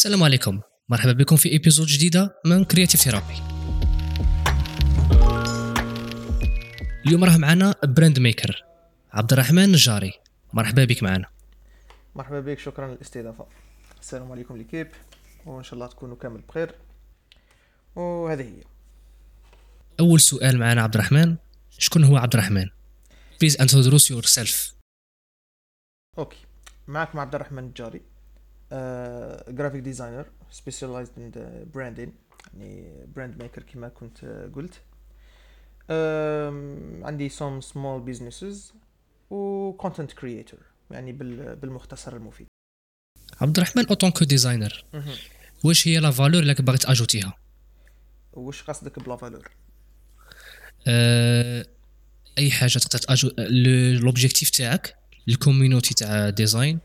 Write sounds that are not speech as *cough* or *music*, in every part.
السلام عليكم. مرحبا بكم في episode جديدة من Creative Therapy اليوم راه معنا brand maker عبد الرحمن النجاري مرحبا بك معنا. مرحبا بك شكرا للاستضافه السلام عليكم l'équipe وإن شاء الله تكونوا كامل بخير. وهذه هي. أول سؤال معنا عبد الرحمن شكون هو عبد الرحمن please introduce yourself Okay. معكم عبد الرحمن النجاري. graphic designer specialized in branding يعني brand maker كما كنت آه، قلت عندي some small businesses و content creator يعني بال- بالمختصر المفيد. عبد الرحمن en tant que designer واش هي la valeur اللي باغي تاجوتيها وش قصدك ب la valeur أه أي حاجة تقدر تأجو l'objectif تاعك ال community تاع design؟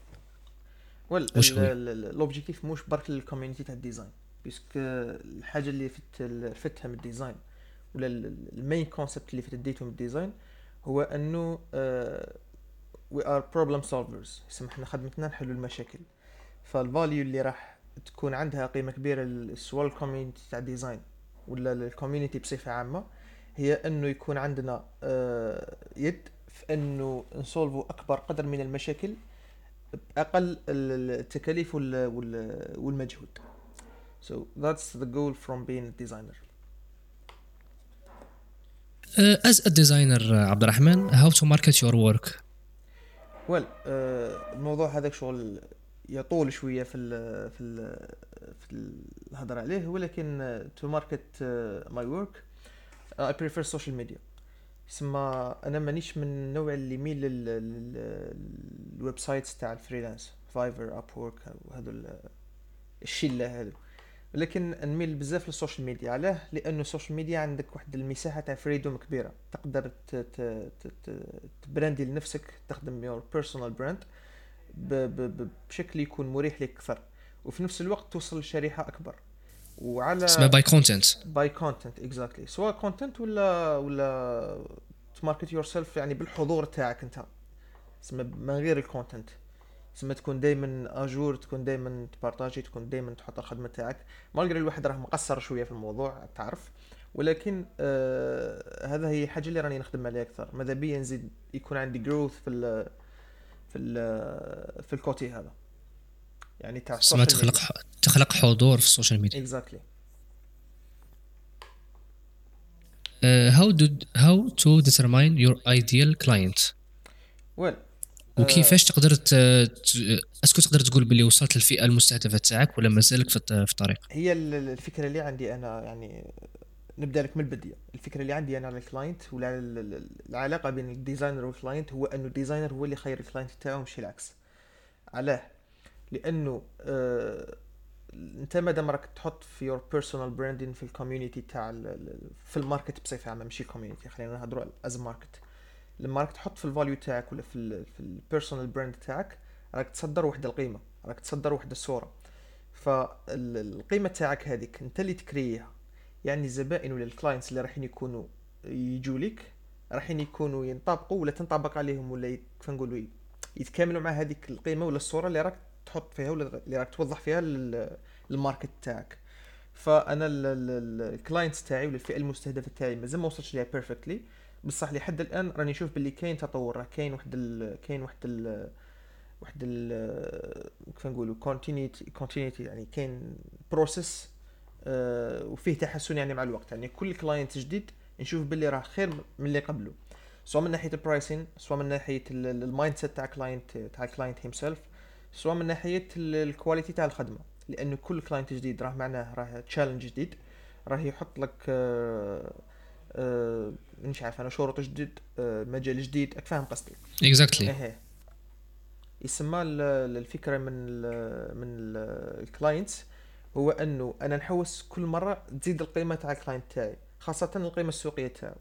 L'objectif موش برك لل community تاع ال design parce que الحاجة اللي فت فتها من ال design ولا ال main concept اللي فت ديته من ال design هو إنه we are problem solvers يسما حنا خدمتنا نحلوا المشاكل. فال value اللي راح تكون عندها قيمة كبيرة سواء ال community تاع ال design ولا ال community بصفة عامة هي إنه يكون عندنا آه، يد في إنه نسولفوا أكبر قدر من المشاكل بأقل ال- ال- التكاليف وال- وال- والمجهود. So that's the goal from being a designer. as a designer عبد الرحمن how to market your work well uh, الموضوع هذاك شغل يطول شوية في ال في ال في الهضرة عليه ولكن uh, to market uh, my work uh, I prefer social media. يسمى أنا مانيش من النوع اللي يميل لل- لل- لل websites تاع ال freelance Fiverr Upwork وهذو ال- الشله هذو. ولكن نميل بزاف لل social media. علاه؟ لأنه ال social media عندك واحد المساحة تاع freedom كبيرة. تقدر ت brandi لنفسك تخدم your personal brand بشكل يكون مريح لك أكثر. وفي نفس الوقت توصل لشريحة أكبر. وعلى اسمها by content by content exactly سواء content ولا ولا ت market yourself يعني بالحضور تاعك انت. تسمى من غير ال content تسمى تكون دائما à jour تكون دائما ت partager تكون دائما تحط الخدمة تاعك. malgré الواحد راه مقصر شوية في الموضوع تعرف. ولكن آه هذا هي حاجة اللي راني نخدم عليها أكثر. ماذا بيا نزيد يكون عندي growth في ال في ال في ال côté هذا. يعني تاع اسمها تخلق تخلق حضور في ال social media exactly how do how to determine your ideal client well وكيفاش تقدر ت... ت- est-ce que تقدر تقول باللي وصلت للفئة المستهدفة تاعك ولا مازالك في الط- في الطريق؟ هي ال- ال- الفكرة اللي عندي أنا يعني نبدأ لك من البداية. الفكرة اللي عندي أنا على ال client ولا العلاقة بين ال designer وال client هو أنه ال designer هو اللي يخير ال client تاعو مش العكس. علاه؟ لأنه آه انت مادام راك تحط في your personal branding في ال community تاع في ال market بصفة عامة ماشي ال community خلينا نهضروا as market لما راك تحط في ال value تاعك ولا في في ال personal brand تاعك راك تصدر واحد القيمة راك تصدر واحد الصورة. فالقيمة تاعك هذيك انت اللي تكريها. يعني الزبائن ولا ال clients اللي رايحين يكونوا يجوا لك رايحين يكونوا ينطبقوا ولا تنطبق عليهم ولا كيف نقولوا يتكاملوا مع هذيك القيمة ولا الصورة اللي راك تحط فيها ولا اللي راك توضح فيها ال market تاعك. فأنا ال clients تاعي ولا الفئة المستهدفة تاعي مازال ما وصلتش ليها perfectly بصح لحد الآن راني نشوف باللي كاين تطور راه كاين واحد كاين واحد واحد كيف نقولوا continuity يعني كاين process وفيه تحسن يعني مع الوقت. يعني كل client جديد نشوف باللي راه خير من اللي قبله. سواء من ناحية ال pricing سواء من ناحية ال mindset تاع client تاع ال client himself سواء من ناحية ال quality تاع الخدمة. لأنه كل client جديد راه معناه راه challenge جديد. راه يحط لك آه، آه، مش عارف أنا شروط جديد آه، مجال جديد راك فاهم قصدي؟ Exactly إيه يسمى ال- ال- الفكرة من ال من ال clients هو إنه أنا نحوس كل مرة تزيد القيمة تاع ال client تاعي خاصة القيمة السوقية تاعو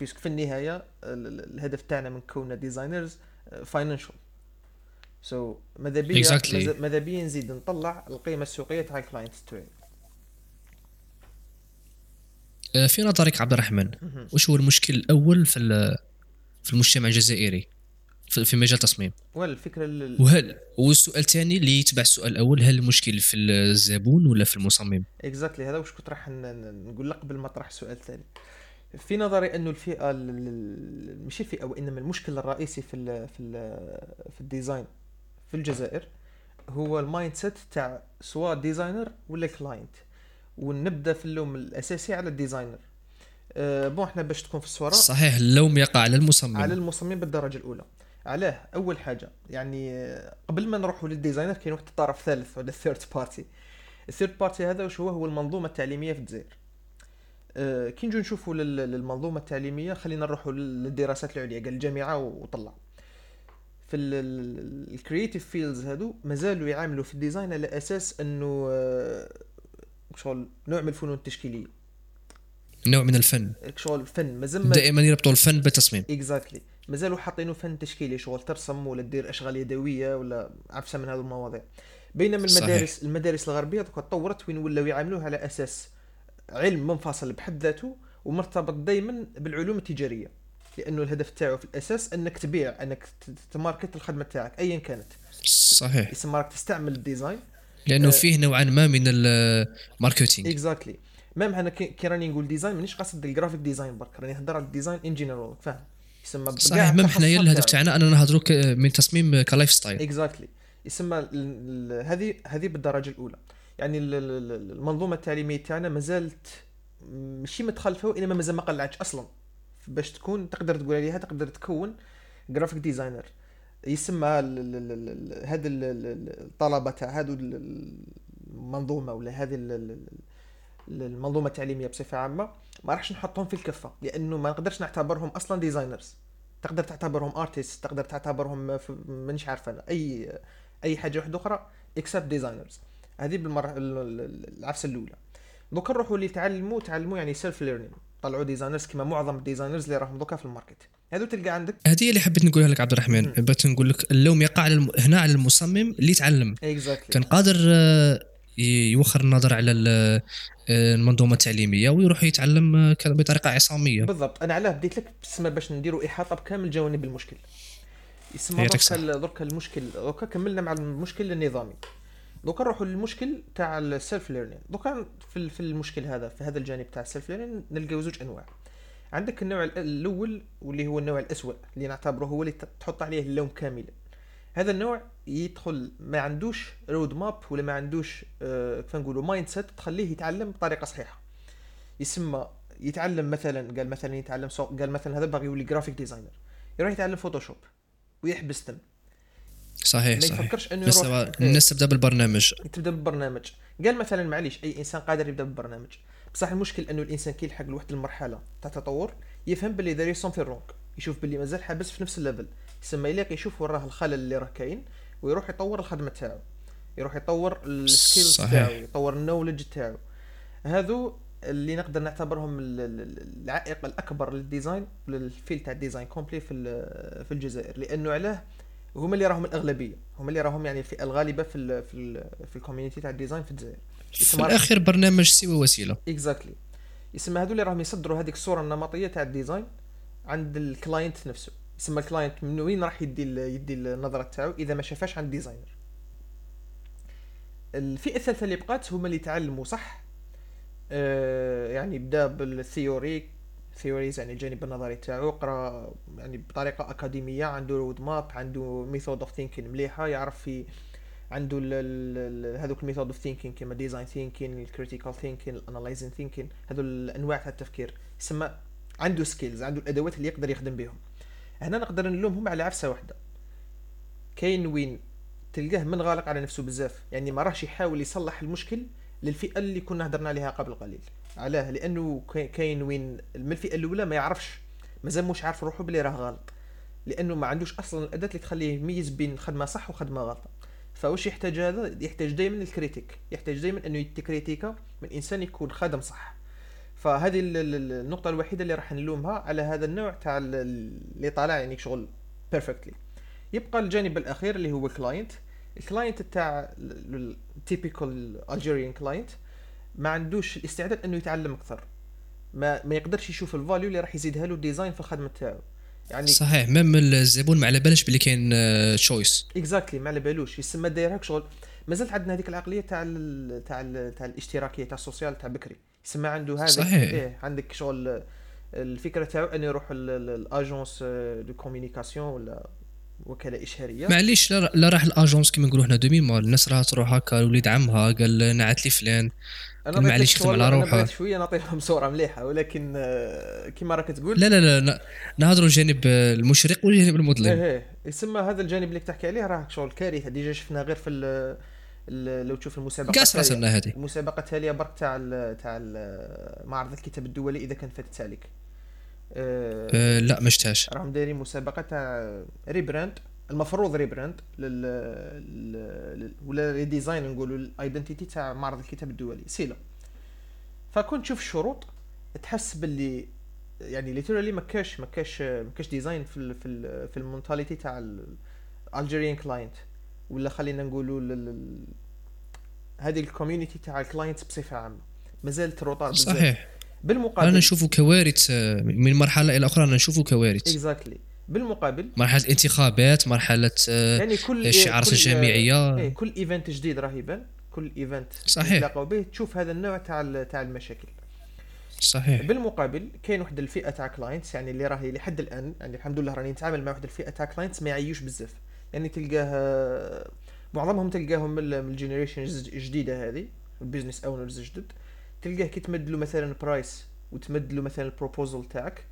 parce que في النهاية ال- ال- الهدف تاعنا من كوننا designers financial سو ماذا بيا Exactly. ماذا- بيا نزيد نطلع القيمة السوقية تاع ال client تاعي آه، في نظرك عبد الرحمن. وش هو المشكل الأول في في المجتمع الجزائري؟ في مجال التصميم. ولا الفكرة ال- وهل والسؤال الثاني اللي يتبع السؤال الأول هل المشكل في الزبون ولا في المصمم؟ Exactly هذا واش كنت راح نقول لك قبل ما اطرح السؤال الثاني. في نظري انه الفئة ال- ال- ماشي الفئة وإنما المشكل الرئيسي في ال في ال في ال design. في الجزائر هو ال mindset تاع سواء designer ولا client. ونبدأ في اللوم الأساسي على ال designer. أه bon إحنا باش تكون في الصورة. صحيح اللوم يقع على المصمم. على المصمم بالدرجة الأولى. علاه أول حاجة يعني آه، قبل ما نروحوا لل designer كاين واحد الطرف ثالث ولا ال third party ال third party هذا واش هو؟ هو المنظومة التعليمية في الجزائر. آه، كي نجو نشوفوا لل- للمنظومة التعليمية خلينا نروحوا للدراسات العليا تاع الجامعة وطلع. في ال creative fields هادو مازالوا يعاملوا في ال design على أساس أنه آه، شغل نوع من الفنون التشكيلية. نوع من الفن. شغل فن مازال ما- دائما يربطوا الفن بالتصميم. Exactly مازالوا حاطينه فن تشكيلي شغل ترسم ولا دير أشغال يدوية ولا عفسة من هذه المواضيع. بينما صحيح. المدارس المدارس الغربية تطورت وين ولاو يعاملوه على أساس علم منفصل بحد ذاته ومرتبط دائما بالعلوم التجارية. لأنه الهدف تاعو في الأساس أنك تبيع أنك ت market الخدمة تاعك ايا كانت. صحيح. يسمى راك تستعمل ال design لأنه آه. فيه نوعا ما من ال marketing Exactly même أنا كي راني نقول design مانيش قاصد ال graphic design برك راني نهضر على ال design in general فاهم؟ يسمى صحيح. même حنايا الهدف. تاعنا اننا نهضروا ك- من تصميم ك lifestyle Exactly يسمى هذه هذه بالدرجة الأولى. يعني ال- ال- ال- المنظومة التعليمية تاعنا ما زالت ماشي متخلفة وإنما مازال ما قلعتش أصلا. باش تكون تقدر تقول عليها تقدر تكون graphic designer يسمى ال- الطلبه تاع ال- المنظومه ولا هذه ال- ال- ال- المنظومه التعليميه بصفه عامه ما راحش نحطهم في الكفه لأنه ما نقدرش نعتبرهم أصلا designers تقدر تعتبرهم artist تقدر تعتبرهم مانيش عارف أنا اي اي حاجة واحدة أخرى except designers هذه بالمرة ال- ال- العفسه الاولى دوكا نروحوا اللي تعلموا تعلموا يعني self learning طلعوا designers كما معظم ال designers اللي راهم دوكا في ال market. هذو تلقى عندك هذه اللي حبيت نقولها لك عبد الرحمن مم. بغيت نقول لك اللوم يقع على الم... هنا على المصمم اللي تعلم exactly كان قادر آه، يوخر النظر على آه، المنظومة التعليمية ويروح يتعلم آه، بطريقة عصامية. بالضبط. أنا علاه بديت لك تسمى باش نديروا إحاطة بكامل جوانب المشكل. يسمى دركا المشكل دركا كملنا مع المشكل النظامي. دوكا نروحوا للمشكل تاع ال self learning دوكا في في المشكل هذا في هذا الجانب تاع ال self learning نلقاو زوج أنواع. عندك النوع ال- الأول واللي هو النوع الأسوأ اللي نعتبره هو اللي تحط عليه اللوم كاملا هذا النوع يدخل ما عندوش road map ولا ما عندوش آه كيف نقولوا mindset تخليه يتعلم بطريقة صحيحة. يسمى يتعلم مثلا قال مثلا يتعلم. قال مثلا هذا باغي يولي graphic designer يروح يتعلم Photoshop ويحبس تم صحيح ما صحيح. يفكرش إنه يروح إيه. الناس تبدأ بالبرنامج. تبدأ بالبرنامج. قال مثلا معليش أي إنسان قادر يبدأ بالبرنامج. بصح المشكل إنه الإنسان كي يلحق لواحد المرحلة تاع تطور يفهم باللي there is something wrong يشوف باللي مازال حابس في نفس ال level يسمى يلاقي يشوف وراه الخلل اللي راه كاين ويروح يطور الخدمة تاعو. يروح يطور ال skills. تاعو يطور ال knowledge تاعو. هذو اللي نقدر نعتبرهم ال- ال- العائق الأكبر لل design لل field تاع ال design complet في في الجزائر. لأنه علاه هما اللي راهم الأغلبية. هما اللي راهم يعني الفئه الغالبة في ال في ال في ال community تاع ال design في الجزائر. في الأخير برنامج سوى وسيلة. exactly يسمى هذول اللي راهم يصدروا هذيك الصورة النمطية تاع ال design عند ال client نفسه. يسمى ال client من وين راح يدي ال- يدي النظرة تاعو؟ إذا ما شافاش عند ال designer. الفئة الثالثة اللي بقات هما اللي تعلموا صح؟ آه يعني بدا بال theory theories يعني الجانب النظري تاعو قرا يعني بطريقة أكاديمية عنده road map عنده method of thinking مليحة يعرف في عنده هذوك ال method of thinking كما design thinking ال critical thinking ال analyzing thinking هذو الانواع تاع التفكير. يسمى عنده skills عنده الأدوات اللي يقدر يخدم بهم. هنا نقدر نلومهم على عفسة واحدة. كاين وين تلقاه منغلق على نفسه بزاف يعني ما راهش يحاول يصلح المشكل للفئة اللي كنا هضرنا عليها قبل قليل. علاه لأنه كاين- وين من الفئة الأولى ما يعرفش مازال مش عارف روحه بلي راه غلط. لأنه ما عندوش أصلا الأداة اللي تخليه يميز بين خدمة صح وخدمة غلطه فواش يحتاج هذا؟ يحتاج دائما ال critique يحتاج دائما إنه يتكريتيكا من إنسان يكون خادم صح. فهذه ال- ال- النقطة الوحيدة اللي راح نلومها على هذا النوع تاع ال- اللي طالع يعني شغل perfectly يبقى الجانب الأخير اللي هو ال client ال client تاع ال typical Algerian client ما عندوش الاستعداد انه يتعلم أكثر. ما ما يقدرش يشوف ال value اللي راح يزيدها له ال design في الخدمة تاعو. يعني صحيح même الزبون ما على بالش بلي كاين choice exactly ما على بالوش. يسمى داير هاك شغل. مازالت عندنا هذيك العقلية تاع ال تاع ال تاع الاشتراكية تاع ال social تاع بكري. يسمى عنده هذا. صحيح. إيه عندك شغل الفكرة تاعو انه يروح ال agence de communication ولا وكالة إشهارية. معليش لا لا راح ال agence كيما نقولوا حنا demi-mal الناس راها تروح هكا وليد عمها قال نعت لي فلان. أنا معليش يخدم على روحه. شوية نعطي لهم صورة مليحة ولكن آه، كيما راك تقول لا لا لا. نهضروا الجانب المشرق والجانب المظلم. إيه إيه. يسمى هذا الجانب اللي تحكي عليه راه شغل كارثة. déjà شفنا غير في لو تشوف المسابقة كاع راسلنا هذه. المسابقة التالية برك تاع ال تاع ال معرض الكتاب الدولي إذا كان فاتت عليك آه، أه لا ما شفتهاش. راهم دايرين مسابقة تاع rebrand. المفروض rebrand لل لل- ولا redesign نقولوا ال identity تاع معرض الكتاب الدولي SILA فكنت تشوف الشروط تحس باللي يعني literally ما كاش ما كاش ما كاش design في ال في ال في ال mentalité تاع ال Algerian client ولا خلينا نقولوا لل- هذه ال community تاع ال client بصفة عامة. مازال retard بزاف. صحيح. بالمقابل رانا نشوفوا كوارث آه، من مرحلة إلى أخرى رانا نشوفوا كوارث. exactly بالمقابل مرحلة الانتخابات مرحلة آه، يعني كل الشعارات كل- الجامعيه إيه كل event جديد راه يبان كل event صحيح. نتلاقاو به تشوف هذا النوع تاع تاع المشاكل. صحيح. بالمقابل كاين واحد الفئة تاع clients يعني اللي راهي لحد الآن يعني الحمد لله راني نتعامل مع واحد الفئة تاع clients ما يعيوش بزاف. يعني تلقاه آه، معظمهم تلقاهم من ال- من ال generation الجديدة هذه ال business owners جدد. تلقاه كي تمد له مثلا price وتمد له مثلا ال proposal تاعك. آه،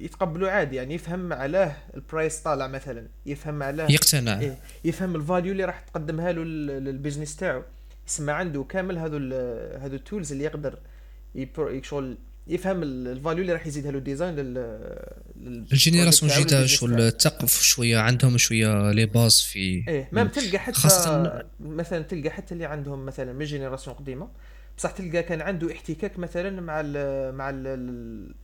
يتقبلوا عادي يعني يفهم علاه ال price طالع مثلا يفهم علاه يقتنع. إيه يفهم ال value اللي راح تقدمها له لل- لل business تاعو. يسمى عنده كامل هذو هذو ال tools اللي يقدر شغل يفهم ال- ال value اللي راح يزيدها له ال design لل génération الجديده. شغل تقف شوية عندهم شوية les bases في إيه ما تلقى حتى خاصة- مثلا تلقى حتى اللي عندهم مثلا من génération قديمة. بصح تلقى كان عنده احتكاك مثلا مع ال مع ال ال-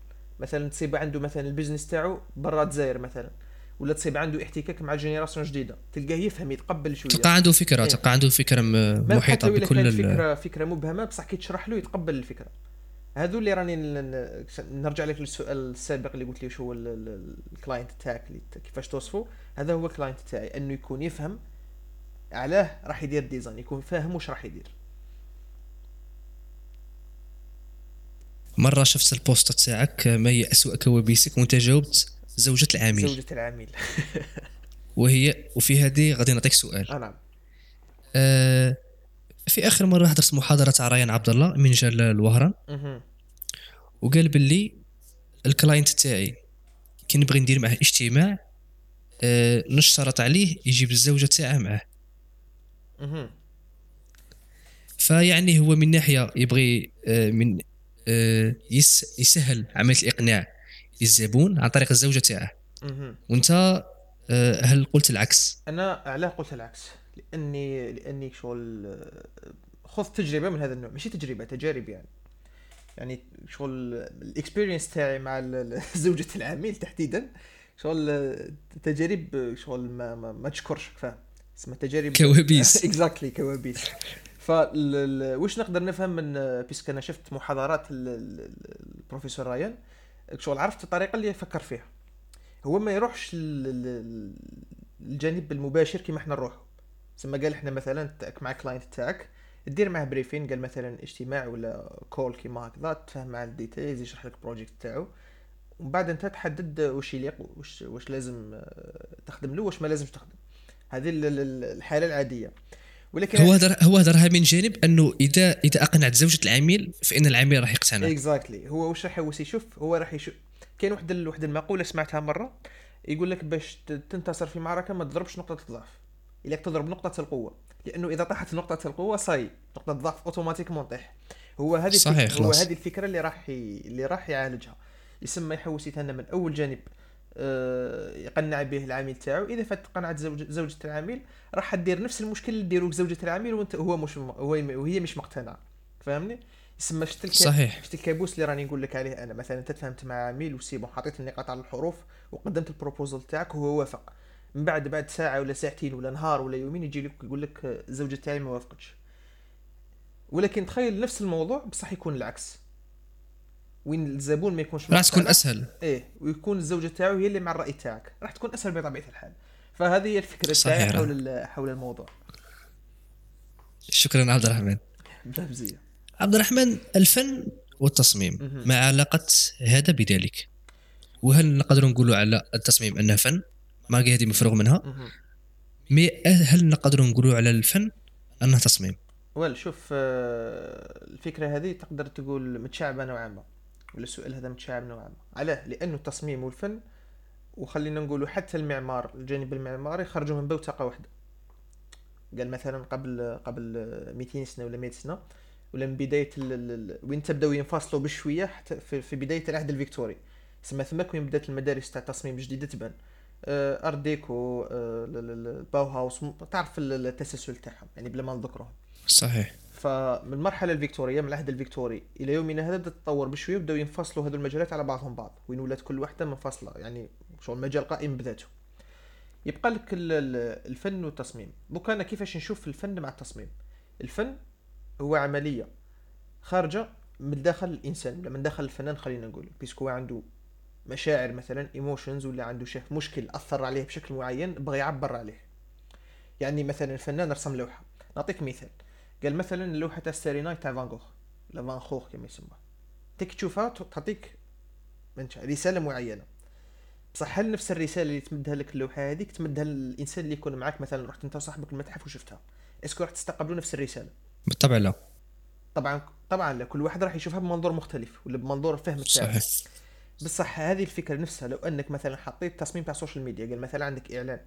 مثلا تصيب عنده مثلا ال business تاعو برا الجزائر مثلا ولا تصيب عنده احتكاك مع génération جديدة تلقاه يفهم يتقبل شوية. تلقى عنده فكرة إيه. تلقى عنده فكرة محيطة بكل فكره فكرة مبهمة بصح كي تشرح له يتقبل الفكرة. هذو اللي راني نرجع لك للسؤال السابق اللي قلت لي شو هو ال- ال- ال client تاعك كيفاش توصفه هذا هو ال client تاعي أنه يكون يفهم علاه راح يدير design يكون فاهم واش راح يدير. مرة شفت ال post تاعك ما هي اسوء كوابيسك؟ وأنت جاوبت زوجة العميل. زوجة العميل. *laughs* وهي وفي هذه غادي نعطيك سؤال. آه نعم. آه في آخر مرة حضرت محاضرة تاع ريان عبد الله من جا لوهران. وقال باللي ال client تاعي كي نبغي ندير معاه اجتماع آه نشترط عليه يجيب الزوجة تاعه معاه. فيعني هو من ناحية يبغي آه من آه يسهل عملية الإقناع للزبون عن طريق الزوجة تاعه. وأنت آه هل قلت العكس؟ أنا علاه قلت العكس. لاني لأني شغل آه، خذ تجربة من هذا النوع. ماشي تجربة تجارب يعني. يعني شغل الاكسبيرينس تاعي مع *laughs* زوجة العميل تحديدا. شغل آه، تجارب آه، شغل ما ما, ما تشكرش فاهم اسمها تجارب. كوابيس. *laughs* exactly كوابيس. *laughs* ف واش نقدر نفهم من آه، parce que؟ أنا شفت محاضرات ال- ال- ال- البروفيسور رايان. شغل عرفت الطريقة اللي يفكر فيها. هو ما يروحش الجانب المباشر كما إحنا نروحوا زي قال إحنا مثلا مع client تاعك دير معاه briefing قال مثلا اجتماع ولا call كيما هكذا تفهم مع ال details يشرح لك ال project تاعو. ومن بعد أنت تحدد واش يليق واش واش لازم آه، تخدم له واش ما لازمش تخدم. هذه ال- ال- الحالة العادية. ولكن هو هدر هو هدرها من جانب أنه اذا إذا أقنعت زوجة العميل فإن العميل راح يقتنع. exactly هو واش راح يوس يشوف هو راح يشوف كاين واحد واحد المقولة سمعتها مرة يقول لك باش تنتصر في معركة ما تضربش نقطة الضعف إلاك تضرب نقطة القوة. لأنه إذا طاحت نقطة القوة صاي. نقطة الضعف automatiquement طيح هو هذه صحيح، هو. هذه الفكرة اللي راح. اللي راح يعالجها. يسمى يحوس يتهنى من أول جانب. يقنع به العميل تاعو. إذا فات زوج زوجة العميل راح دير نفس المشكل اللي ديروه زوجة العميل وانت هو مش هو وهي مش مقتنعة. فاهمني يسمى شفت صحيح. شفت الكابوس اللي راني نقول لك عليه أنا. مثلا أنت تفهمت مع عميل وسيبون حطيت النقاط على الحروف وقدمت البروبوزل تاعك وهو وافق. من بعد بعد ساعة ولا ساعتين ولا نهار ولا يومين يجي لك يقول لك آه، زوجة تاعي ما وافقتش. ولكن تخيل نفس الموضوع بصح يكون العكس. وين الزبون ما يكونش راح تكون. أسهل. إيه ويكون الزوجة تاعو هي اللي مع الرأي تاعك. راح تكون أسهل بطبيعه الحال. فهذه هي الفكرة. تاعي حول حول الموضوع. شكرا عبد الرحمن. عبد الرحمن الفن والتصميم ما علاقة هذا بذلك؟ وهل نقدر نقولوا على التصميم أنه فن؟ ما هذه مفروغ منها. mais هل نقدر نقولوا على الفن أنه تصميم؟ well شوف آه، الفكرة هذه تقدر تقول متشعبة نوعا ما. ولا السؤال هذا متشعب نوعا ما. علاه لأنه التصميم والفن وخلينا نقولوا حتى المعمار الجانب المعماري خرجوا من بوتقة واحدة. قال مثلا قبل قبل 200 سنة ولا 100 سنة ولا من بداية وين تبداو ينفصلوا بشوية حتى في, في بداية العهد الفيكتوري. سما ثماك وين بدأت المدارس تاع التصميم جديدة تبان. Art Deco آه، ال- ال- ال- Bauhaus تعرف ال- التسلسل تاعهم يعني بلا ما نذكرهم. صحيح. فمن المرحله الفيكتورية من العهد الفيكتوري إلى يومنا هذا بدات تتطور بشويه وبداو ينفصلوا هذو المجالات على بعضهم بعض وين ولات كل واحدة منفصلة يعني شغل مجال قائم بذاته. يبقى لك ال- ال- الفن والتصميم. دوك أنا كيفاش نشوف الفن مع التصميم؟ الفن هو عملية خارجة من داخل الإنسان ولا من داخل الفنان خلينا نقول parce que عنده مشاعر مثلا emotions ولا عنده شاف مشكل أثر عليه بشكل معين بغى يعبر عليه. يعني مثلا الفنان رسم لوحة. نعطيك مثال. قال مثلا اللوحة تاع Starry Night تاع فان جوخ لا فان خوخ كما يسمى كي تشوفها تعطيك رسالة معينة. بصح هل نفس الرسالة اللي تمدها لك اللوحة هذيك تمدها للإنسان اللي يكون معك مثلا رحت أنت وصاحبك المتحف وشفتها. est-ce que راح تستقبلوا نفس الرسالة؟ بالطبع لا. طبعا طبعا لا. كل واحد راح يشوفها بمنظور مختلف ولا بمنظور تاعه صحيح. بصح هذه الفكرة نفسها لو أنك مثلا حطيت تصميم تاع ال social media قال مثلا عندك إعلان.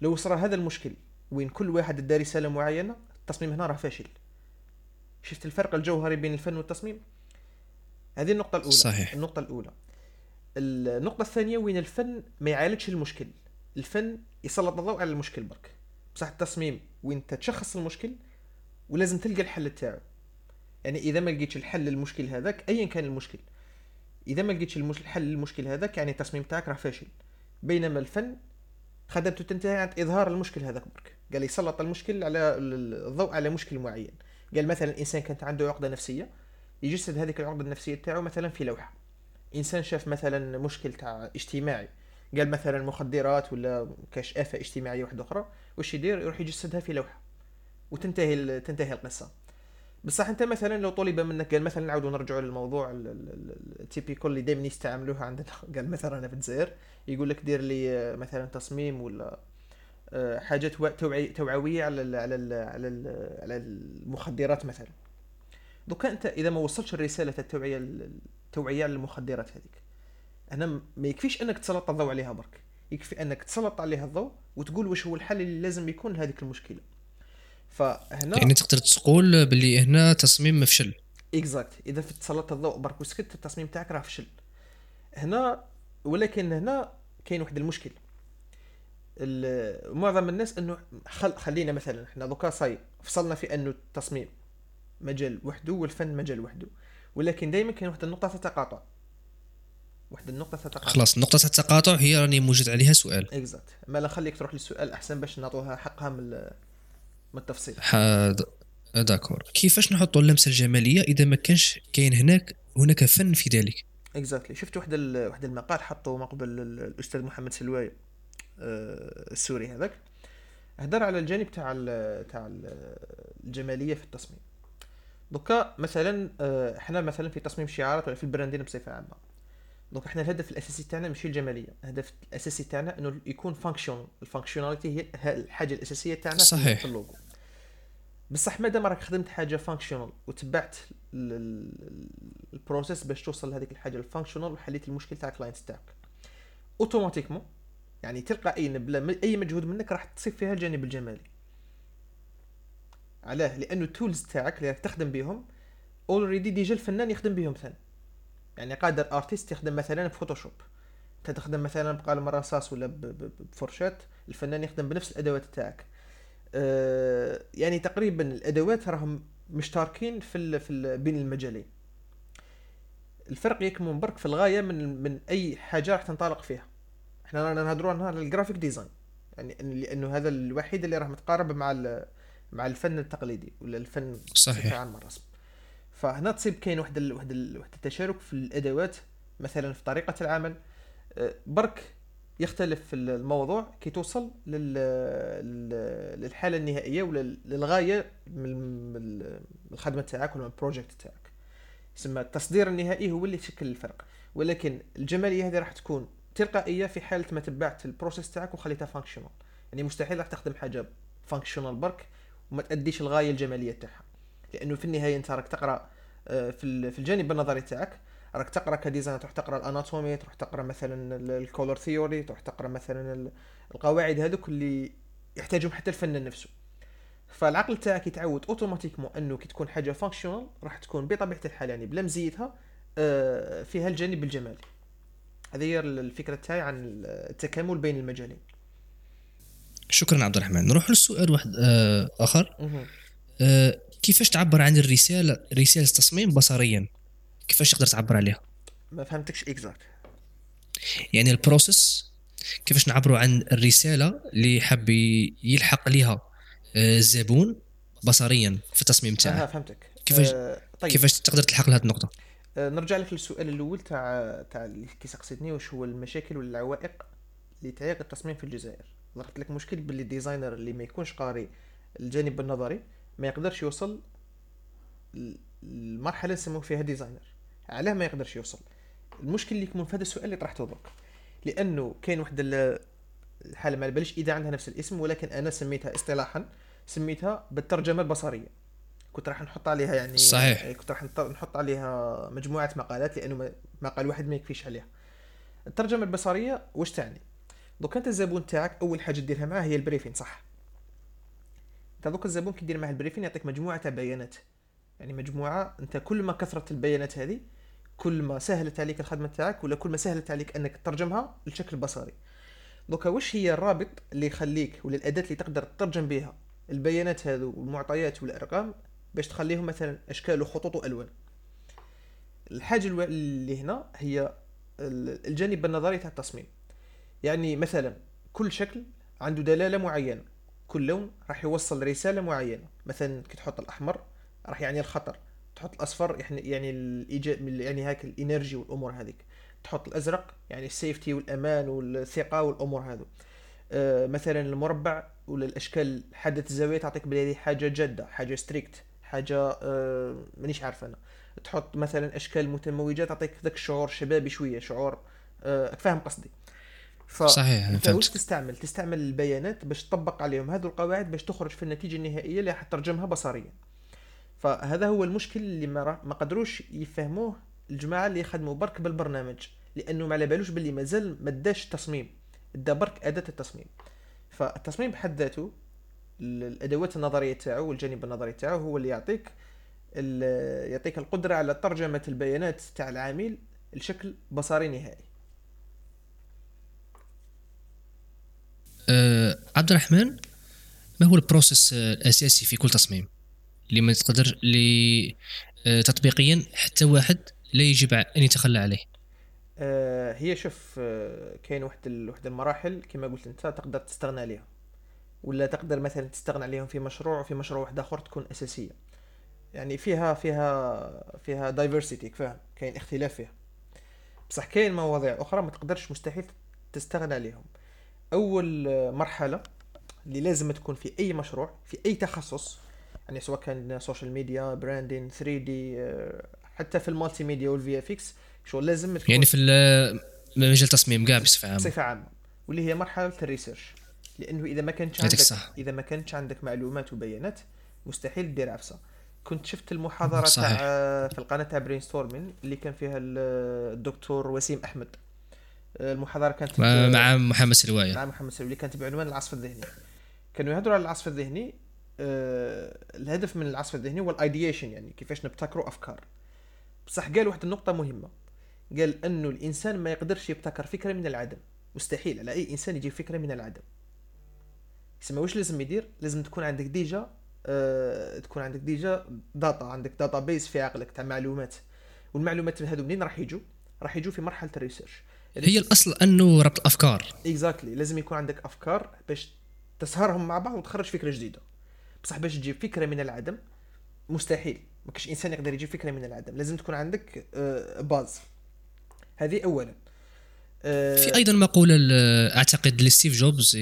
لو صرا هذا المشكل وين كل واحد ادى رسالة معينة التصميم هنا راه فاشل. شفت الفرق الجوهري بين الفن والتصميم؟ هذه النقطة الأولى. صحيح. النقطة الأولى. النقطة الثانية وين الفن ما يعالجش المشكل. الفن يسلط الضوء على المشكل برك. بصح التصميم وين انت تشخص المشكل ولازم تلقى الحل تاعو. يعني إذا ما لقيتش الحل للمشكل هذاك ايا كان المشكل. إذا ما لقيتش. الحل للمشكل هذاك يعني التصميم تاعك راه فاشل. بينما الفن خدمته تنتهي عند إظهار المشكل هذاك برك. قال يسلط المشكل على ال- الضوء على مشكل معين. قال مثلا الإنسان كانت عنده عقدة نفسية يجسد هذيك العقدة النفسية تاعو مثلا في لوحة. إنسان شاف مثلا مشكل تاع اجتماعي. قال مثلا مخدرات ولا كاش آفة اجتماعية واحدة أخرى واش يدير؟ يروح يجسدها في لوحه وتنتهي تنتهي القصة. بصح أنت مثلا لو طلب منك قال مثلا نعاودوا نرجعوا للموضوع ال typical اللي دائما يستعملوها عندنا. *laughs* قال مثلا أنا في الجزائر يقول لك دير لي مثلا تصميم ولا حاجة تو- توعي توعوية على ال على ال على ال على المخدرات مثلا. دوكا أنت إذا ما وصلتش الرسالة تاع التوعيه التوعيه على المخدرات هذيك أنا ما يكفيش أنك تسلط الضوء عليها برك. يكفي أنك تسلط عليها الضوء وتقول واش هو الحل اللي لازم يكون لهذيك المشكلة. فهنا يعني تقدر تقول باللي هنا تصميم مفشل. إكزاكت. إذا تسلط الضوء برك وسكت التصميم تاعك راه فشل. هنا ولكن هنا كاين واحد المشكل. ال- معظم الناس إنه خل خلينا مثلا إحنا دوكا صاي فصلنا في إنه التصميم مجال وحده والفن مجال وحده ولكن دائما كاين واحد النقطة تتقاطع واحد النقطة تتقاطع خلاص نقطة التقاطع هي راني موجد عليها سؤال. exact. ما لا نخليك تروح للسؤال أحسن باش نعطوها حقها من من التفصيل. ح- d'accord. كيفاش نحطوا اللمسة الجمالية إذا ما كانش كاين هناك هناك فن في ذلك؟ exactly. شفت واحد ال- واحد المقال حطه ما قبل ال- الأستاذ محمد سلواي. السوري هذاك. هدر على الجانب تاع تاع ال- الجمالية في التصميم. دوكا مثلا آه، إحنا مثلا في تصميم الشعارات ولا في ال branding بصفة عامة. donc إحنا الهدف الأساسي تاعنا ماشي الجمالية. الهدف الأساسي تاعنا إنه يكون function ال functionality هي الحاجة الأساسية تاعنا في- صحيح. في اللوجو. بصح مادام راك خدمت حاجة functional وتبعت ال- ال- ال process باش توصل لهذيك الحاجة ال functional وحليت المشكل تاع ال client تاعك. automatiquement يعني تلقائيا بلا أي مجهود منك راح تصيب فيها الجانب الجمالي. علاه لأنه ال tools تاعك اللي راك تخدم بهم already déjà الفنان يخدم بهم ثاني. يعني قادر artist يخدم مثلا ب Photoshop. أنت تخدم مثلا بقلم رصاص ولا ب- ب- بفرشات الفنان يخدم بنفس الأدوات تاعك. آه، يعني تقريبا الأدوات راهم مشتركين في ال في ال بين المجالين. الفرق يكمن برك في الغاية من من أي حاجة راح تنطلق فيها. إحنا رانا نهضروا على ال graphic design يعني لأنه هذا الوحيد اللي راه متقارب مع مع الفن التقليدي ولا الفن صحيح. عامة الرسم. فهنا تصيب كاين واحد ال... واحد ال... واحد التشارك في الأدوات مثلا في طريقة العمل. آه، برك يختلف الموضوع. كي توصل لل... للحالة النهائية ولا للغاية من الخدمة تاعك ولا البروجيكت تاعك. يسمى التصدير النهائي هو اللي يشكل الفرق. ولكن الجمالية هذه راح تكون تلقائية في حالة ما تبعت ال process تاعك وخليتها functional يعني مستحيل راح تخدم حاجة functional برك وما تأديش الغاية الجمالية تاعها. لأنه في النهاية أنت راك تقرأ آه، في الجانب النظري تاعك راك تقرأ ك design تروح تقرأ ال anatomy تروح تقرأ مثلا ال color theory تروح تقرأ مثلا القواعد هذوك اللي يحتاجهم حتى الفنان نفسه. فالعقل تاعك يتعود automatiquement أنه كي تكون حاجة functional راح تكون بطبيعة الحال يعني بلا مزيتها آه، فيها الجانب الجمالي. هذه هي الفكرة تاعي عن التكامل بين المجالين. شكرا عبد الرحمن. نروح للسؤال واحد آه، آخر. أه كيفاش تعبر عن الرسالة رسالة تصميم بصريا؟ كيفاش تقدر تعبر عليها؟ ما فهمتكش exact يعني ال process كيفاش نعبروا عن الرسالة اللي حاب يلحق ليها آه، الزبون بصريا في التصميم تاعه؟ آه فهمتك. كيفاش آه طيب. كيفاش تقدر تلحق لهذه النقطة؟ نرجع لك للسؤال الأول تاع تاع كي سقسيتني واش هو المشاكل والعوائق اللي تعيق التصميم في الجزائر؟ ذكرت لك مشكل باللي ال designer اللي ما يكونش قاري الجانب النظري ما يقدرش يوصل المرحله نسموه فيها designer. علاه ما يقدرش يوصل. المشكل اللي يكمن في هذا السؤال اللي طرحته درك لأنه كاين واحد الحالة ما باليش إذا عندها نفس الاسم ولكن أنا سميتها اصطلاحا سميتها بالترجمة البصرية. كنت راح نحط عليها يعني صحيح. كنت راح نحط عليها مجموعة مقالات لأنه مقال واحد ما يكفيش عليها. الترجمة البصرية واش تعني؟ دوك أنت الزبون تاعك أول حاجة ديرها معاه هي ال briefing صح؟ أنت دوك الزبون كي دير معاه ال briefing يعطيك مجموعة تاع بيانات. يعني مجموعة أنت كل ما كثرت البيانات هذه كل ما سهلت عليك الخدمة تاعك ولا كل ما سهلت عليك أنك تترجمها لشكل بصري. دوكا واش هي الرابط اللي يخليك ولا الأداة اللي تقدر تترجم بها البيانات هذو والمعطيات والأرقام باش تخليهم مثلا أشكال وخطوط وألوان. الحاجة اللي هنا هي الجانب النظري تاع التصميم. يعني مثلا كل شكل عنده دلالة معينة. كل لون راح يوصل رسالة معينة. مثلا كي تحط الأحمر راح يعني الخطر. تحط الأصفر يعني يعني الايجاب يعني هاك الإنرجي والأمور هذيك. تحط الأزرق يعني ال safety والأمان والثقة والأمور هذو. آه مثلا المربع ولا الأشكال حاده الزاوية تعطيك بلي حاجة جادة حاجة strict حاجة آه مانيش عارف أنا. تحط مثلا أشكال متموجة تعطيك ذاك الشعور شبابي شوية شعور آه فاهم قصدي. ف... صحيح واش تستعمل؟ تستعمل البيانات باش تطبق عليهم. هذو القواعد باش تخرج في النتيجة النهائية اللي حترجمها بصريا. فهذا هو المشكل اللي ما, ما قدروش يفهموه الجماعة اللي يخدموا برك بالبرنامج. لأنه ما على بالوش باللي مازال ما داش تصميم. دا برك أداة التصميم. فالتصميم بحد ذاته الأدوات النظرية تاعو والجانب النظري تاعو هو اللي يعطيك يعطيك القدرة على ترجمة البيانات تاع العميل لشكل بصري نهائي. أه عبد الرحمن ما هو البروسيس الأساسي في كل تصميم؟ اللي ما تقدر اللي آه، تطبيقيا حتى واحد لا يجب أن يتخلى عليه. آه هي شوف آه كاين واحد واحد المراحل كما قلت أنت تقدر تستغنى عليها. ولا تقدر مثلا تستغنى عليهم في مشروع وفي مشروع واحد آخر تكون أساسية؟ يعني فيها فيها فيها دايفرسيتي فاهم كاين اختلاف فيها. بصح كاين مواضيع أخرى ما تقدرش مستحيل تستغنى عليهم. أول مرحلة اللي لازم تكون في أي مشروع في أي تخصص يعني سواء كان social media branding 3D حتى في ال multimedia وال VFX شغل لازم تكون يعني في مجال التصميم كاع بصفه عامة. بصفة عامة واللي هي مرحلة ال research. لأنه إذا ما كانش عندك صح. إذا ما كانش عندك معلومات وبيانات مستحيل دير عفسة. كنت شفت المحاضرة تاع في القناة تاع Brainstorming اللي كان فيها الدكتور وسيم أحمد. المحاضرة كانت مع محمد سلوايه مع محمد سلوايه اللي كانت بعنوان العصف الذهني. كانوا يهضروا على العصف الذهني آه الهدف من العصف الذهني هو ال ideation يعني كيفاش نبتكروا أفكار. بصح قال واحد النقطة مهمة. قال أنه الإنسان ما يقدرش يبتكر فكرة من العدم. مستحيل على أي إنسان يجيب فكرة من العدم. يسمى واش لازم يدير لازم تكون عندك déjà آه تكون عندك déjà data عندك data base في عقلك تاع معلومات. والمعلومات هذو منين راح يجوا راح يجوا في مرحلة ال research. هي الأصل أنه ربط أفكار. exactly exactly. لازم يكون عندك أفكار باش تصهرهم مع بعض وتخرج فكرة جديدة. بصح باش تجيب فكرة من العدم مستحيل. ما كاش إنسان يقدر يجيب فكرة من العدم. لازم تكون عندك آه، base هذه اولا. آه، في أيضا مقولة أعتقد لستيف جوبز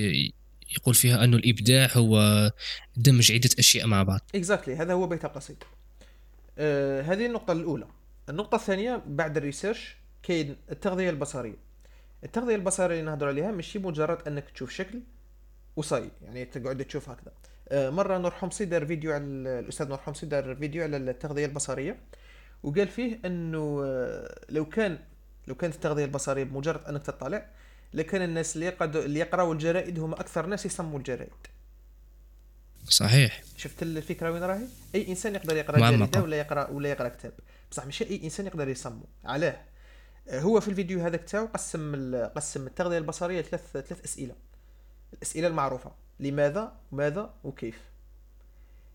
يقول فيها انه الإبداع هو دمج عدة أشياء مع بعض. exactly. هذا هو بيت القصيد. آه هذه النقطة الأولى. النقطة الثانية بعد ال research كاين التغذية البصرية. التغذية البصرية اللي نهضر عليها ماشي مجرد أنك تشوف شكل وصاي يعني تقعد تشوف هكذا. آه مرة نور حمصي دار فيديو على الأستاذ نور حمصي دار فيديو على التغذية البصرية وقال فيه أنه آه لو كان لو كانت التغذية البصرية بمجرد أنك تطلع لكان الناس اللي يقعدوا اللي يقراوا الجرائد هم أكثر ناس يصمموا الجرائد. صحيح. شفت الفكرة وين راهي؟ أي إنسان يقدر يقرأ جريده ولا يقرا ولا يقرأ كتاب. بصح ماشي أي إنسان يقدر يصمم علاه. هو في الفيديو هذاك تاعو قسم قسم التغذية البصرية ثلاث ثلاث أسئلة. الأسئلة المعروفة. لماذا؟ ماذا؟ وكيف؟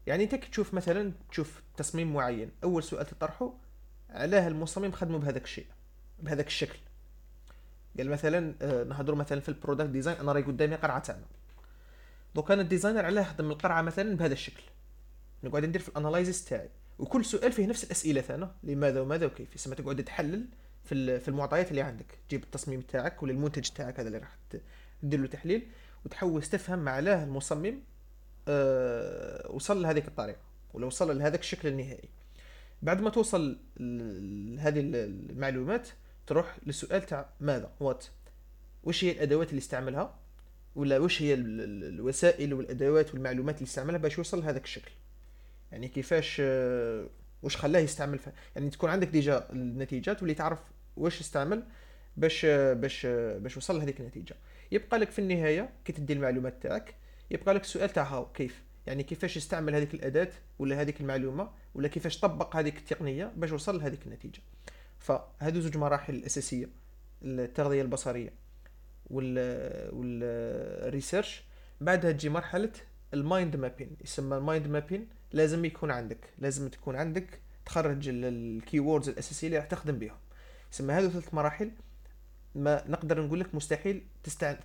يعني أنت كي تشوف مثلا تشوف تصميم معين أول سؤال تطرحه علاه المصمم خدمه بهذاك الشيء بهذاك الشكل. قال مثلا آه، نهضروا مثلا في ال product design أنا راهي قدامي قرعة تاعنا دوك أنا ال designer علاه خدم القرعة مثلا بهذا الشكل. نقعد ندير في ال analysis تاعي. وكل سؤال فيه نفس الأسئلة ثاني لماذا وماذا؟ وكيف؟ يسمى تقعد تحلل في في المعطيات اللي عندك. تجيب التصميم تاعك ولا المنتج تاعك هذا اللي راح تدير له تحليل وتحوس تفهم علاه المصمم أه وصل لهذيك الطريقة ولا وصل لهذاك الشكل النهائي. بعد ما توصل لهذه المعلومات تروح للسؤال تاع ماذا؟ what وش هي الأدوات اللي استعملها؟ ولا وش هي الوسائل والأدوات والمعلومات اللي استعملها باش يوصل لهذاك الشكل؟ يعني كيفاش آه، وش خلاه يستعمل ف... يعني تكون عندك déjà النتيجات واللي تعرف واش استعمل باش آه، باش آه، باش وصل لهذيك النتيجة. يبقى لك في النهاية كي تدي المعلومات تاعك يبقى لك السؤال تاع how كيف؟ يعني كيفاش يستعمل هذيك الأداة ولا هذيك المعلومة ولا كيفاش طبق هذيك التقنية باش وصل لهذيك النتيجة؟ فهذو زوج مراحل أساسية التغذية البصرية وال وال research بعدها تجي مرحلة ال mind mapping يسمى ال mind mapping. لازم يكون عندك لازم تكون عندك تخرج ال keywords الأساسية اللي راح تخدم بهم يسمى هذو ثلاث مراحل ما نقدر نقول لك مستحيل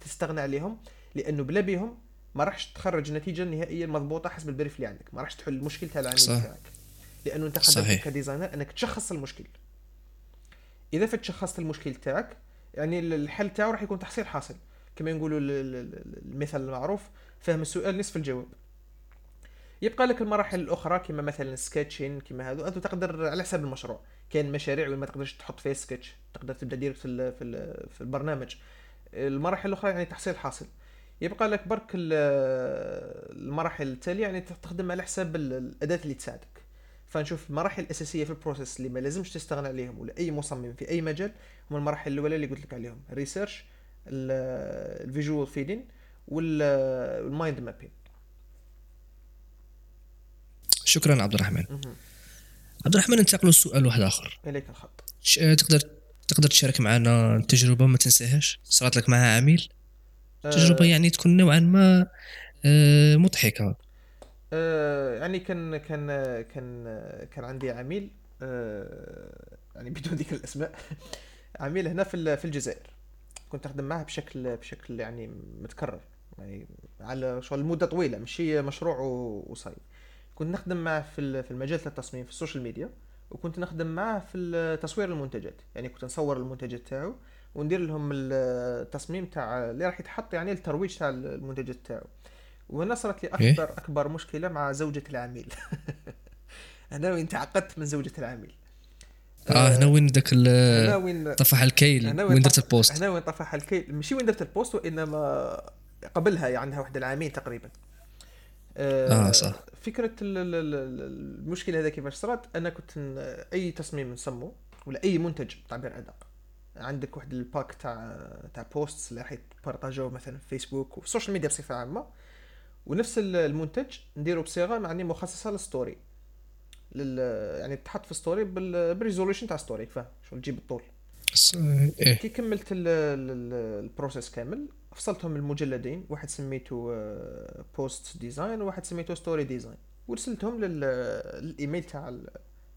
تستغنى عليهم لأنه بلا بيهم ما راحش تخرج النتيجه النهائيه المضبوطه حسب البريف اللي عندك. ما راحش تحل المشكل تاع العميل تاعك. لأنه أنت خدمت ك designer أنك تشخص المشكل. إذا فتشخصت المشكل تاعك يعني الحل تاعو راح يكون تحصيل حاصل. كما نقولوا المثال المعروف فهم السؤال نصف الجواب. يبقى لك المراحل الأخرى كما مثلا sketching كما هذو هذو تقدر على حسب المشروع. كاين مشاريع وين ما تقدرش تحط فيها سكتش تقدر تبدأ direct في في البرنامج. المراحل الأخرى يعني تحصيل حاصل. يبقى لك برك المراحل التالية يعني تخدم على حساب الأداة اللي تساعدك. فنشوف المراحل الأساسية في ال process اللي ما لازمش تستغنى عليهم ولا أي مصمم في أي مجال هم المراحل الأولى اللي قلت لك عليهم. ال research ال visual feeding وال mind mapping شكرا عبد الرحمن. عبد الرحمن ننتقل لسؤال واحد آخر. إليك الخط. تقدر تقدر تشارك معنا تجربه ما تنساهاش. صارت لك معها عميل. أه. تجربة يعني تكون نوعا ما آه، مضحكة. أه يعني كان كان كان كان عندي عميل أه يعني *laughs* بدون ذكر الأسماء عميل هنا في في الجزائر. كنت أخدم معه بشكل بشكل يعني متكرر يعني على شغل مده طويلة ماشي مشروع وصاي كنت نخدم معه في في المجال التصميم في السوشيال ميديا وكنت نخدم معه في تصوير المنتجات. يعني كنت نصور المنتجات تاعو وندير لهم التصميم تاع اللي راح يتحط يعني الترويج تاع المنتجات تاعو. وهنا صارت لي إيه؟ اكبر إيه؟ أكبر مشكلة مع زوجة العميل. *laughs* أنا وين تعقدت من زوجة العميل. آه هنا وين ذاك هنا وين طفح الكيل؟ هنا وين درت ال post؟ هنا وين طفح الكيل؟ ماشي وين درت ال post وإنما قبلها يعني عندها واحد العامين تقريبا. آه, آه صح. فكرة المشكلة هذا كيفاش صرات أنا كنت أي تصميم نسمو ولا أي منتج تعبير ادق عندك واحد ال pack تاع تاع posts اللي راح مثلا في فيسبوك وفي ال social media بصفة عامة. ونفس المنتج نديرو بصيغة معني مخصصة لل story. لل يعني تحط في story بال resolution تاع story فاهم؟ شغل تجيب الطول. إيه؟ كي كملت ال process كامل فصلتهم المجلدين واحد سميته post design وواحد سميته story design ورسلتهم للإيميل تاع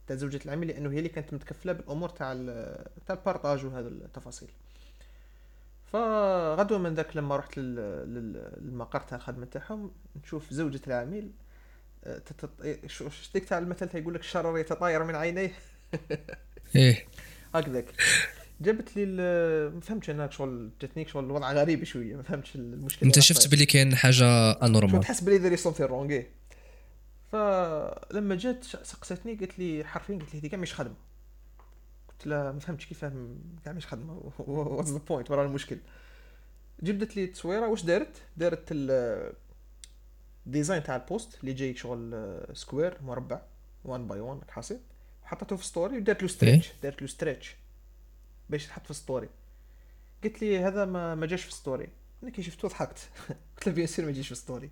تاع زوجة العميل لأنه هي اللي كانت متكفلة بالأمور تاع تاع البارطاج وهذا التفاصيل. فغدوة من ذاك لما رحت للمقر تاع الخدمة تاعهم نشوف زوجة العميل آه، ديك تاع المثل تيقول لك الشرر يتطاير من عينيه؟ *laughs* إيه. هكذاك. جابت لي ما فهمتش أنا شغل جاتني شغل الوضع غريب شوية ما فهمتش المشكلة. أنت شفت. باللي كاين حاجة anormal؟ تحس بلي there is something wrong. فلما جات سقستني قالت لي حرفيا قالت لي هذه كاع مش خدمة. قلت لها ما فهمتش كيف فهم كاع مش خدمة. what's the point ورا المشكل جبدت لي التصويره واش دارت؟ دارت ال- ال design تاع ال post اللي جاي شغل آه، square مربع 1 by 1 حاسب. حطيته في story ودارت له stretch دارت له stretch باش تحط في story قلت لي هذا ما ما جاش في story أنا كي شفته ضحكت. *laughs* قلت لها bien sûr ما يجيش في story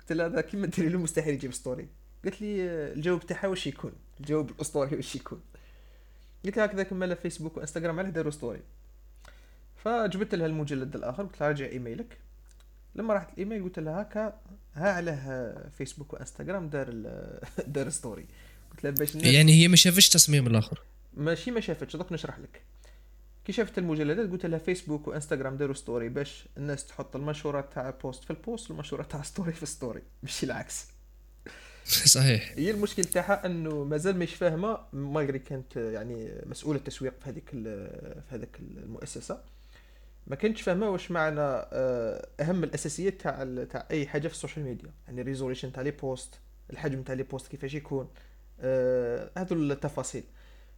قلت لها هذا كيما ديري له مستحيل يجيب story قالت لي آه، الجواب تاعها واش يكون؟ الجواب الأسطوري واش يكون؟ قلت لها هكذا كمل فيسبوك وإنستغرام علاه داروا story. فجبت لها المجلد الآخر قلت لها راجع إيميلك. لما راحت الإيميل قلت لها هكا ها علاه فيسبوك وإنستغرام دار *laughs* دار story. قلت لها باش يعني هي ما شافتش تصميم الآخر. ماشي ما شافتش دوك نشرح لك. كي شافت المجلدات قلت لها فيسبوك وإنستغرام داروا story باش الناس تحط المنشورات تاع post في ال post والمنشورات تاع story في story ماشي العكس. *laughs* صحيح. هي المشكل تاعها إنه مازال مش فاهمة malgré كانت يعني مسؤولة التسويق في هذيك في هذيك المؤسسة. ما كنتش فاهمة واش معنى آه، أهم الأساسيات تاع تاع أي حاجة في ال social media. يعني ال résolution تاع les posts الحجم تاع les posts كيفاش يكون آه، هذو التفاصيل.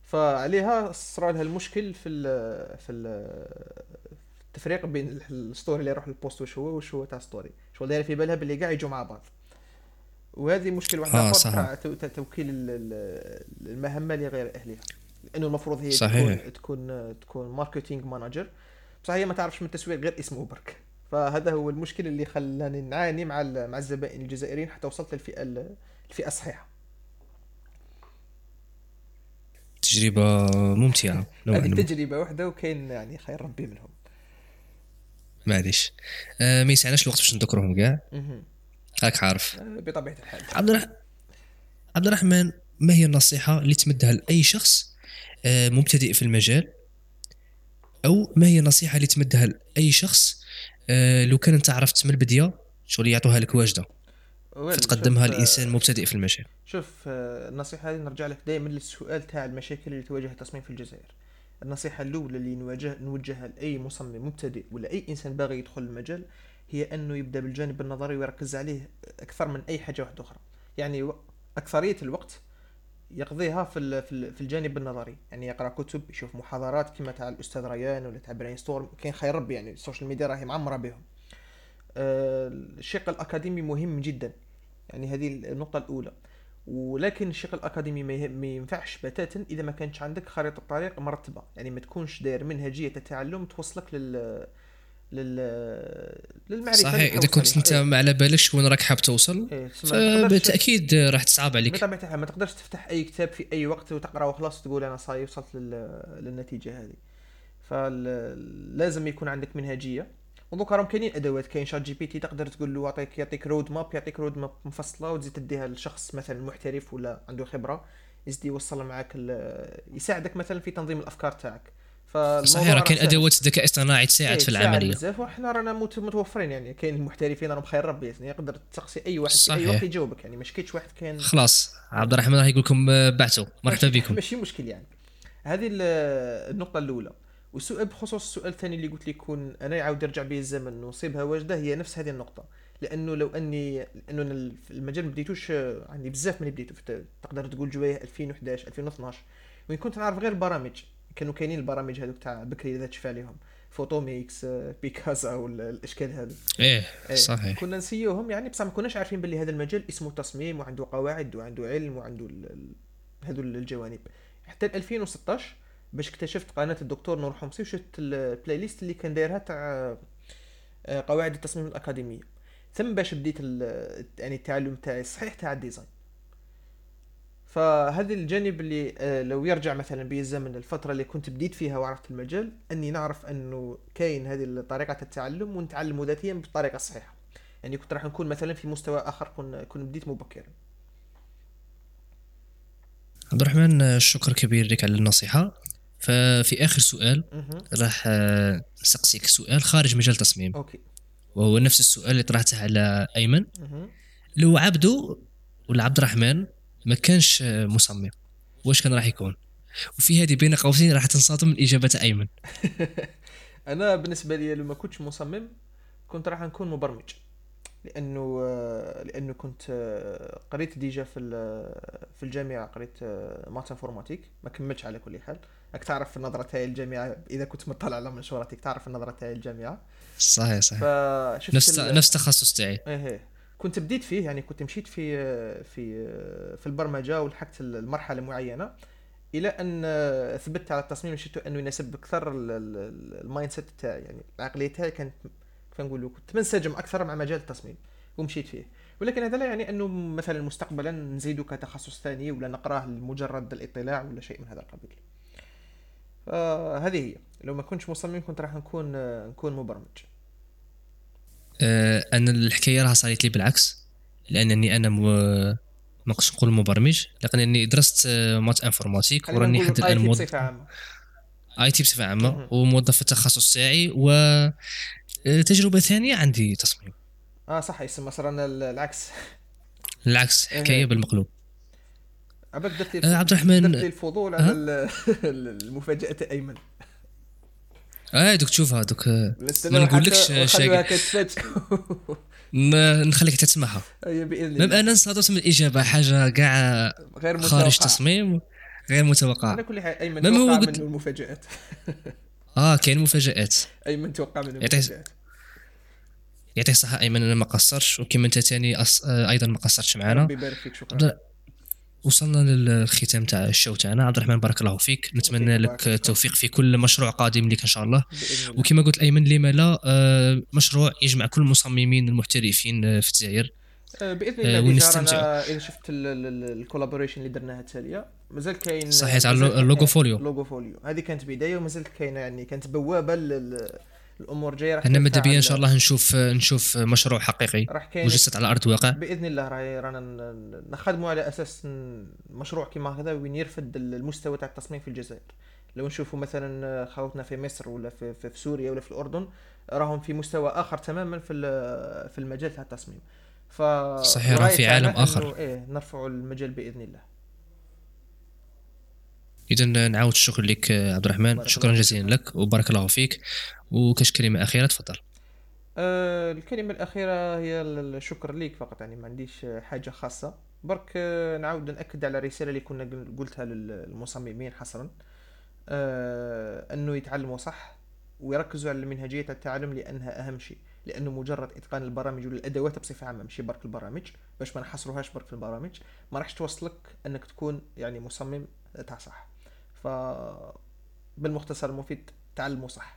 فعليها صرا لها المشكل في ال في ال التفريق بين ال story اللي يروح لل post واش هو واش هو تاع story شغل دايرة في بالها باللي كاع يجوا مع بعض. وهذه مشكل واحد آه، اخر توكيل ال- ال- المهمة لغير أهلها. لأنه المفروض هي صحيح. تكون تكون تكون marketing manager بصح هي ما تعرفش من التسويق غير اسمه برك فهذا هو المشكل اللي خلاني نعاني مع مع الزبائن الجزائريين حتى وصلت للفئة ال- الفئة الصحيحة. تجربة ممتعة. نوعا هذه ما. تجربه واحدة وكاين يعني خير ربي منهم. معليش. آه ما يسعناش الوقت باش نذكرهم كاع؟ مهم. راك عارف. آه، بطبيعة الحال. عبد الرح... عبد الرحمن ما هي النصيحة اللي تمدها لأي شخص آه، مبتدئ في المجال؟ أو ما هي النصيحة اللي تمدها لأي شخص آه، لو كان أنت عرفت من البداية شغل يعطوها لك واجدة. ويل، فتقدمها لإنسان مبتدئ في المجال. شوف النصيحة هذه نرجع لك دائما للسؤال تاع المشاكل اللي تواجه التصميم في الجزائر. النصيحة الأولى اللي نواجه نوجهها لأي مصمم مبتدئ ولا أي إنسان باغي يدخل المجال هي أنه يبدأ بالجانب النظري ويركز عليه أكثر من أي حاجة واحدة أخرى. يعني أكثرية الوقت يقضيها في في ال- في الجانب النظري. يعني يقرأ كتب يشوف محاضرات كما تاع الأستاذ ريان ولا تاع برين ستورم كاين خير ربي يعني ال social media راهي معمرة بهم. آه، الشق الأكاديمي مهم جدا. يعني هذه النقطة الأولى. ولكن الشق الأكاديمي ما ينفعش بتاتا إذا ما كانش عندك خريطة طريق مرتبة. يعني ما تكونش داير منهجية التعلم توصلك لل لل للمعرفة صحيح إذا كنت لها. ما على بالكش وين راك حاب توصل إيه، فبالتأكيد راح تصعب عليك. بطبيعة الحال ما تقدرش تفتح أي كتاب في أي وقت وتقرا وخلاص وتقول أنا صاي وصلت لل... للنتيجة هذه. فلازم يكون عندك منهجية. ودوكا راهم كاينين أدوات كاين شات جي بي تي تقدر تقول له يعطيك يعطيك road map يعطيك road map مفصلة وتزيد تديها لشخص مثلا محترف ولا عنده خبرة يزيد يوصل معك ال... يساعدك مثلا في تنظيم الأفكار تاعك. صحيح راه راه كاين سهل. أدوات ذكاء اصطناعي تساعد إيه، في تساعد العملية. بزاف وحنا رانا مت- متوفرين يعني كاين المحترفين راهم خير ربي يعني يقدر تسقسي أي واحد في أي صحيح. وقت يجاوبك يعني مش كاينش واحد كان خلاص عبد الرحمن راح يقول لكم آه، بعتوا مرحبا ماشي- بكم. ماشي مشكل يعني. هذه ال- النقطة الأولى. والسؤال بخصوص السؤال الثاني اللي قلت لك كون أنا يعاود يرجع بي الزمن ونصيبها واجدة هي نفس هذه النقطة. لأنه لو أنا ال- في المجال ما بديتوش آه، عندي بزاف من بديتو تقدر تقول جوايه 2011 2012 وين كنت نعرف غير البرامج كانوا كاينين البرامج هذوك تاع بكري إذا تشفى عليهم. فوتوميكس آه، بيكاسا ولا الاشكال هذو إيه إيه، صحيح. كنا نسيوهم يعني بصح ما كناش عارفين باللي هذا المجال اسمه تصميم وعنده قواعد وعنده علم وعنده هذو الجوانب. حتى ل 2016 باش اكتشفت قناة الدكتور نور حمصي وشفت ال playlist اللي كان دايرها تاع آه، قواعد التصميم الأكاديمية. ثم باش بديت ال- يعني التعلم تاعي الصحيح تاع ال design فهذا الجانب اللي آه، لو يرجع مثلا بي الزمن الفترة اللي كنت بديت فيها وعرفت المجال أني نعرف أنه كاين هذه طريقة التعلم ونتعلم ذاتيا بالطريقة الصحيحة يعني كنت راح نكون مثلا في مستوى آخر كن كنت بديت مبكرا. عبد الرحمن شكر كبير لك على النصيحة. ففي آخر سؤال. راح آه، نسقسيك سؤال خارج مجال التصميم okay. وهو نفس السؤال اللي طرحته على أيمن. لو عبدو ولا عبد الرحمن ما كانش آه، مصمم. واش كان راح يكون؟ وفي هذه بين قوسين راح تنصادم من إجابة أيمن. *laughs* أنا بالنسبة لي لو ما كنتش مصمم كنت راح نكون مبرمج. لأنه آه، لأنه كنت آه، قريت déjà في ال- في الجامعة قريت آه، maths informatique. ما كملتش على كل حال. راك تعرف النظرة تاعي الجامعة إذا كنت مطلع على منشوراتك تعرف النظرة تاعي الجامعة. صحيح صحيح. نفس نفس التخصص تاعي. إيه إيه. كنت بديت فيه يعني كنت مشيت في في في البرمجة ولحقت المرحلة معينة إلى أن ثبت على التصميم شفت أنه يناسب أكثر ال- ال- ال mindset تاعي يعني العقليه تاعي كانت كيف نقولوا كنت منسجم أكثر مع مجال التصميم ومشيت فيه. ولكن هذا لا يعني أنه مثلا مستقبلا نزيدو كتخصص ثاني ولا نقرأه لمجرد الاطلاع ولا شيء من هذا القبيل. فهذه هي. لو ما كنتش مصمم كنت راح نكون نكون مبرمج. آه، أنا الحكاية راها صارت لي بالعكس لأنني أنا مو ما نقدرش نقول مبرمج لانني درست آه، maths informatique وراني حتى الآن موظف بصفة عامة. IT بصفة عامة. وموظف في التخصص تاعي و آه، تجربة ثانية عندي تصميم. آه صح يسمى ال- العكس. العكس حكاية إيه. بالمقلوب درت آه، عبد الرحمن- درت الفضول على *laughs* المفاجأة أيمن. آه دوك تشوفها دوك آه، ما نقولكش كتفاجئ ما نخليك حتى تسمعها *laughs* بإذن ميم أنا انصدمت من الإجابة حاجة كاع غير خارج متوقع تصميم غير متوقع على كل حال أيمن توقع قلت- منه المفاجآت. *laughs* آه كاين مفاجآت. أيمن توقع منه يعطيه- المفاجآت. يعطيك الصحة أيمن أنا ما قصرتش وكما أنت ثاني أص... آه، أيضا ما قصرتش معنا. ربي يبارك فيك شكرا. وصلنا للختام تاع ال show تاعنا. عبد الرحمن بارك الله فيك. نتمنى لك. التوفيق في كل مشروع قادم لك إن شاء الله. وكما قلت ايمن لما لا آه، مشروع يجمع كل المصممين المحترفين آه، في الجزائر. آه، بإذن الله. ونستمتع. إذا شفت ال collaboration اللي درناها التاليه مازال كاين صحيح، تاع مازال ال lo- ال logo كاين- folio. logo folio. هذه كانت بداية ومازالت كاينة يعني كانت بوابة الأمور جاية راح إحنا ماذا إن شاء الله نشوف نشوف مشروع حقيقي مجسد على ارض الواقع. بإذن الله راهي رانا نخدموا على أساس مشروع كيما هذا وين يرفد المستوى تاع التصميم في الجزائر. لو نشوفوا مثلا خوتنا في مصر ولا في, في, في سوريا ولا في الأردن راهم في مستوى آخر تماما في في المجال تاع التصميم. ف صحيح، في عالم. إنه إيه نرفعوا المجال بإذن الله. اذا نعاود الشكر لك آه، عبد الرحمن. شكرا جزيلا لك وبارك الله فيك. وكاش كلمة أخيرة؟ تفضل. آه، الكلمة الأخيرة هي ال- الشكر ليك فقط يعني ما عنديش آه، حاجة خاصة. برك آه، نعاود نأكد على الرسالة اللي كنا قل- قلتها للمصممين حصرا. آه، أنه يتعلموا صح ويركزوا على منهجية التعلم لأنها أهم شيء لأنه مجرد إتقان البرامج والأدوات بصفة عامة ماشي برك البرامج. باش ما نحصروهاش برك في البرامج ما راحش توصلك أنك تكون يعني مصمم تاع صح. ف بالمختصر المفيد تعلموا صح.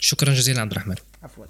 شكرا جزيلا عبد الرحمن. عفوا.